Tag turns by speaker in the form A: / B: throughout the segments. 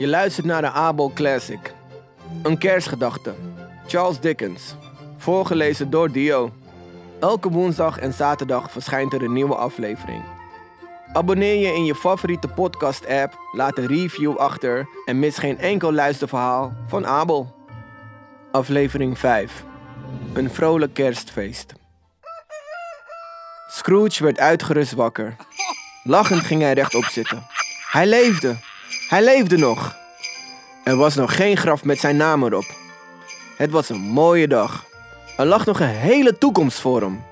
A: Je luistert naar de Abel Classic. Een kerstgedachte. Charles Dickens. Voorgelezen door Dio. Elke woensdag en zaterdag verschijnt er een nieuwe aflevering. Abonneer je in je favoriete podcast-app, laat een review achter en mis geen enkel luisterverhaal van Abel. Aflevering 5. Een vrolijk kerstfeest. Scrooge werd uitgerust wakker. Lachend ging hij rechtop zitten. Hij leefde. Hij leefde nog. Er was nog geen graf met zijn naam erop. Het was een mooie dag. Er lag nog een hele toekomst voor hem.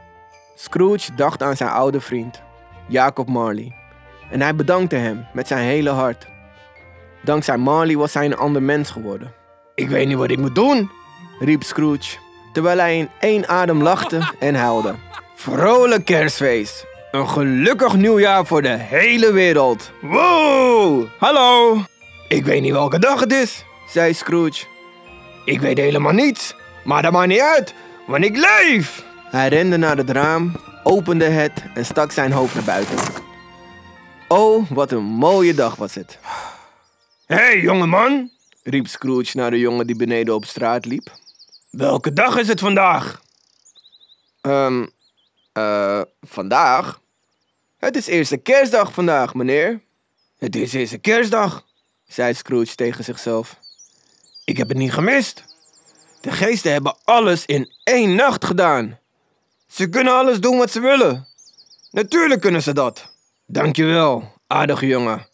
A: Scrooge dacht aan zijn oude vriend, Jacob Marley. En hij bedankte hem met zijn hele hart. Dankzij Marley was hij een ander mens geworden. Ik weet niet wat ik moet doen, riep Scrooge, terwijl hij in één adem lachte en huilde. Vrolijk kerstfeest! Een gelukkig nieuwjaar voor de hele wereld! Wow! Hallo! Ik weet niet welke dag het is, zei Scrooge. Ik weet helemaal niets, maar dat maakt niet uit, want ik leef! Hij rende naar het raam, opende het en stak zijn hoofd naar buiten. Oh, wat een mooie dag was het. Hé, hey, jongeman, riep Scrooge naar de jongen die beneden op straat liep. Welke dag is het vandaag? Ehm, eh, vandaag? Het is eerste kerstdag vandaag, meneer. Het is eerste kerstdag, zei Scrooge tegen zichzelf. Ik heb het niet gemist. De geesten hebben alles in één nacht gedaan. Ze kunnen alles doen wat ze willen. Natuurlijk kunnen ze dat. Dankjewel, aardige jongen.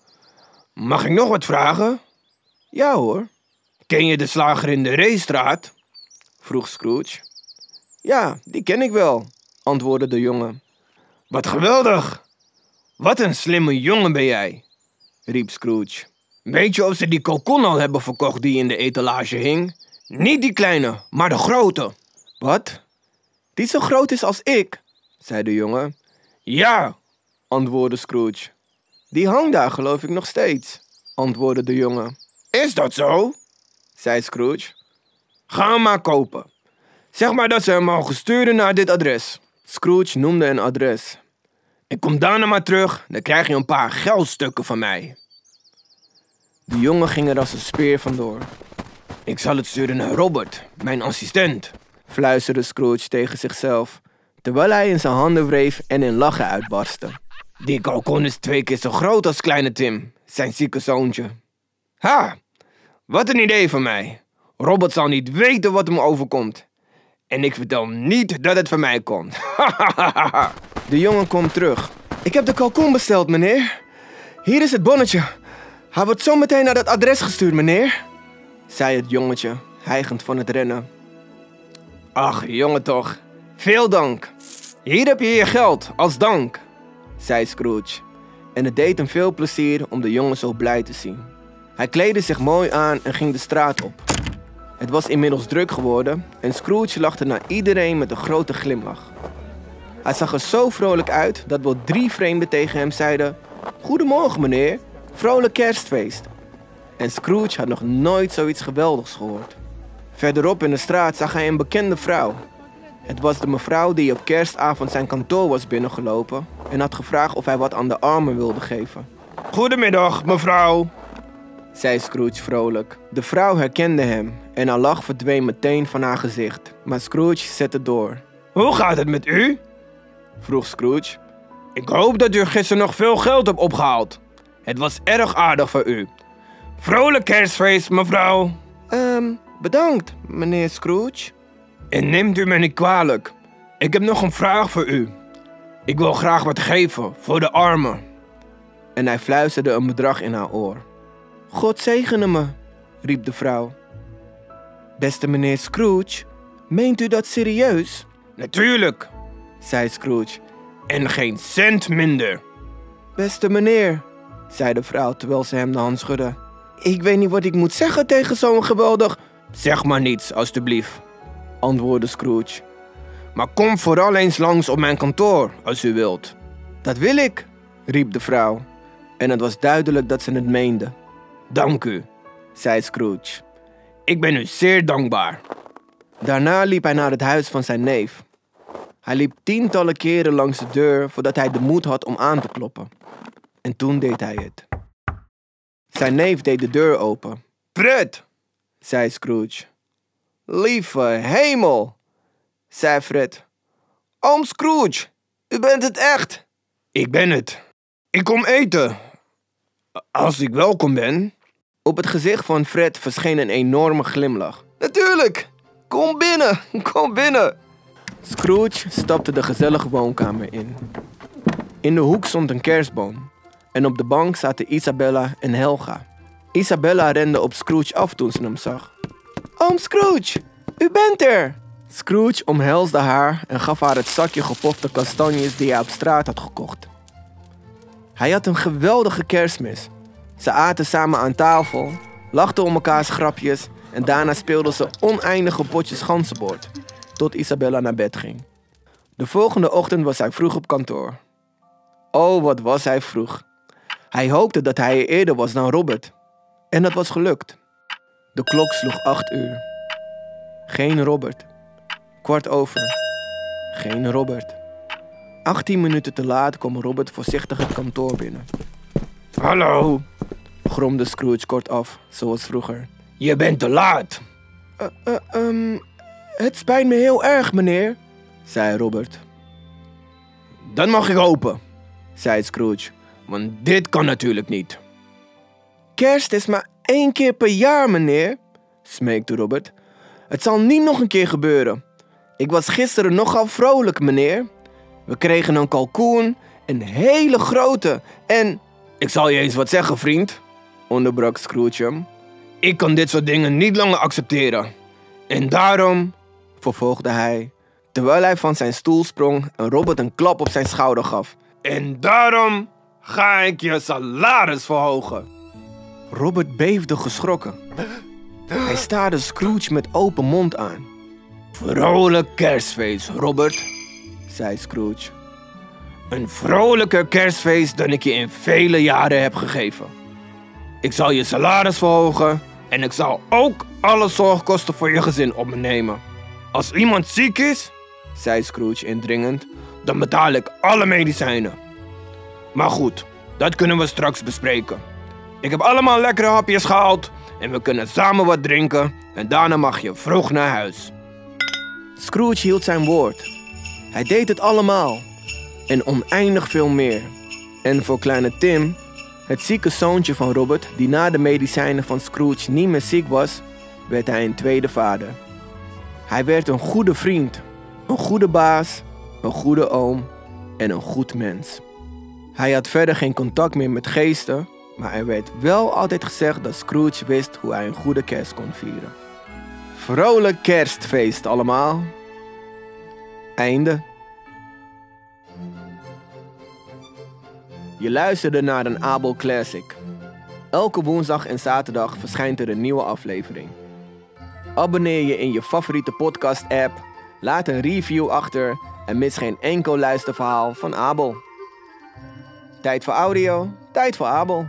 A: Mag ik nog wat vragen? Ja hoor. Ken je de slager in de Reestraat? vroeg Scrooge. Ja, die ken ik wel, antwoordde de jongen. Wat geweldig! Wat een slimme jongen ben jij, riep Scrooge. Weet je of ze die kokon al hebben verkocht die in de etalage hing? Niet die kleine, maar de grote. Wat? Die zo groot is als ik? zei de jongen. Ja, antwoordde Scrooge. Die hangt daar geloof ik nog steeds, antwoordde de jongen. Is dat zo? zei Scrooge. Ga hem maar kopen. Zeg maar dat ze hem mogen sturen naar dit adres. Scrooge noemde een adres. Ik kom daarna maar terug, dan krijg je een paar geldstukken van mij. De jongen ging er als een speer vandoor. Ik zal het sturen naar Robert, mijn assistent, fluisterde Scrooge tegen zichzelf, terwijl hij in zijn handen wreef en in lachen uitbarstte. Die kalkon is twee keer zo groot als kleine Tim, zijn zieke zoontje. Ha, wat een idee van mij. Robert zal niet weten wat hem overkomt. En ik vertel niet dat het van mij komt. de jongen komt terug. Ik heb de kalkoen besteld, meneer. Hier is het bonnetje. Hij wordt zo meteen naar dat adres gestuurd, meneer. Zei het jongetje, hijgend van het rennen. Ach, jongen toch. Veel dank. Hier heb je je geld, als dank, zei Scrooge. En het deed hem veel plezier om de jongen zo blij te zien. Hij kleedde zich mooi aan en ging de straat op. Het was inmiddels druk geworden en Scrooge lachte naar iedereen met een grote glimlach. Hij zag er zo vrolijk uit dat wel drie vreemden tegen hem zeiden: Goedemorgen, meneer, vrolijk kerstfeest. En Scrooge had nog nooit zoiets geweldigs gehoord. Verderop in de straat zag hij een bekende vrouw. Het was de mevrouw die op kerstavond zijn kantoor was binnengelopen en had gevraagd of hij wat aan de armen wilde geven. Goedemiddag, mevrouw, zei Scrooge vrolijk. De vrouw herkende hem en haar lach verdween meteen van haar gezicht. Maar Scrooge zette door. Hoe gaat het met u? Vroeg Scrooge. Ik hoop dat u gisteren nog veel geld hebt opgehaald. Het was erg aardig voor u. Vrolijk kerstfeest, mevrouw. Ehm, bedankt, meneer Scrooge. En neemt u me niet kwalijk. Ik heb nog een vraag voor u. Ik wil graag wat geven voor de armen. En hij fluisterde een bedrag in haar oor. God zegene me, riep de vrouw. Beste meneer Scrooge, meent u dat serieus? Natuurlijk, zei Scrooge. En geen cent minder. Beste meneer, zei de vrouw terwijl ze hem de hand schudde. Ik weet niet wat ik moet zeggen tegen zo'n geweldig. Zeg maar niets, alstublieft, antwoordde Scrooge. Maar kom vooral eens langs op mijn kantoor, als u wilt. Dat wil ik, riep de vrouw. En het was duidelijk dat ze het meende. Dank u, zei Scrooge. Ik ben u zeer dankbaar. Daarna liep hij naar het huis van zijn neef. Hij liep tientallen keren langs de deur voordat hij de moed had om aan te kloppen. En toen deed hij het. Zijn neef deed de deur open. Fred, zei Scrooge. Lieve hemel, zei Fred. Oom Scrooge, u bent het echt. Ik ben het. Ik kom eten. Als ik welkom ben. Op het gezicht van Fred verscheen een enorme glimlach. Natuurlijk, kom binnen, kom binnen. Scrooge stapte de gezellige woonkamer in. In de hoek stond een kerstboom. En op de bank zaten Isabella en Helga. Isabella rende op Scrooge af toen ze hem zag. Oom Scrooge, u bent er! Scrooge omhelsde haar en gaf haar het zakje gepofte kastanjes die hij op straat had gekocht. Hij had een geweldige kerstmis. Ze aten samen aan tafel, lachten om elkaars grapjes en daarna speelden ze oneindige potjes ganzenbord, tot Isabella naar bed ging. De volgende ochtend was hij vroeg op kantoor. Oh, wat was hij vroeg. Hij hoopte dat hij eerder was dan Robert. En dat was gelukt. De klok sloeg acht uur. Geen Robert. Kwart over. Geen Robert. 18 minuten te laat kwam Robert voorzichtig het kantoor binnen. Hallo, gromde Scrooge kortaf, zoals vroeger. Je bent te laat. Uh, uh, um, het spijt me heel erg, meneer, zei Robert. Dan mag ik open, zei Scrooge, want dit kan natuurlijk niet. Kerst is maar één keer per jaar, meneer, smeekte Robert. Het zal niet nog een keer gebeuren. Ik was gisteren nogal vrolijk, meneer. We kregen een kalkoen, een hele grote. En. Ik zal je eens wat zeggen, vriend, onderbrak Scrooge hem. Ik kan dit soort dingen niet langer accepteren. En daarom, vervolgde hij, terwijl hij van zijn stoel sprong en Robert een klap op zijn schouder gaf. En daarom ga ik je salaris verhogen. Robert beefde geschrokken. Hij staarde Scrooge met open mond aan. Vrolijk kerstfeest, Robert, zei Scrooge. Een vrolijker kerstfeest dan ik je in vele jaren heb gegeven. Ik zal je salaris verhogen en ik zal ook alle zorgkosten voor je gezin op me nemen. Als iemand ziek is, zei Scrooge indringend, dan betaal ik alle medicijnen. Maar goed, dat kunnen we straks bespreken. Ik heb allemaal lekkere hapjes gehaald en we kunnen samen wat drinken en daarna mag je vroeg naar huis. Scrooge hield zijn woord. Hij deed het allemaal en oneindig veel meer. En voor kleine Tim, het zieke zoontje van Robert, die na de medicijnen van Scrooge niet meer ziek was, werd hij een tweede vader. Hij werd een goede vriend, een goede baas, een goede oom en een goed mens. Hij had verder geen contact meer met geesten, maar er werd wel altijd gezegd dat Scrooge wist hoe hij een goede kerst kon vieren. Vrolijk kerstfeest allemaal. Einde. Je luisterde naar een Abel Classic. Elke woensdag en zaterdag verschijnt er een nieuwe aflevering. Abonneer je in je favoriete podcast-app, laat een review achter en mis geen enkel luisterverhaal van Abel. Tijd voor audio, tijd voor Abel.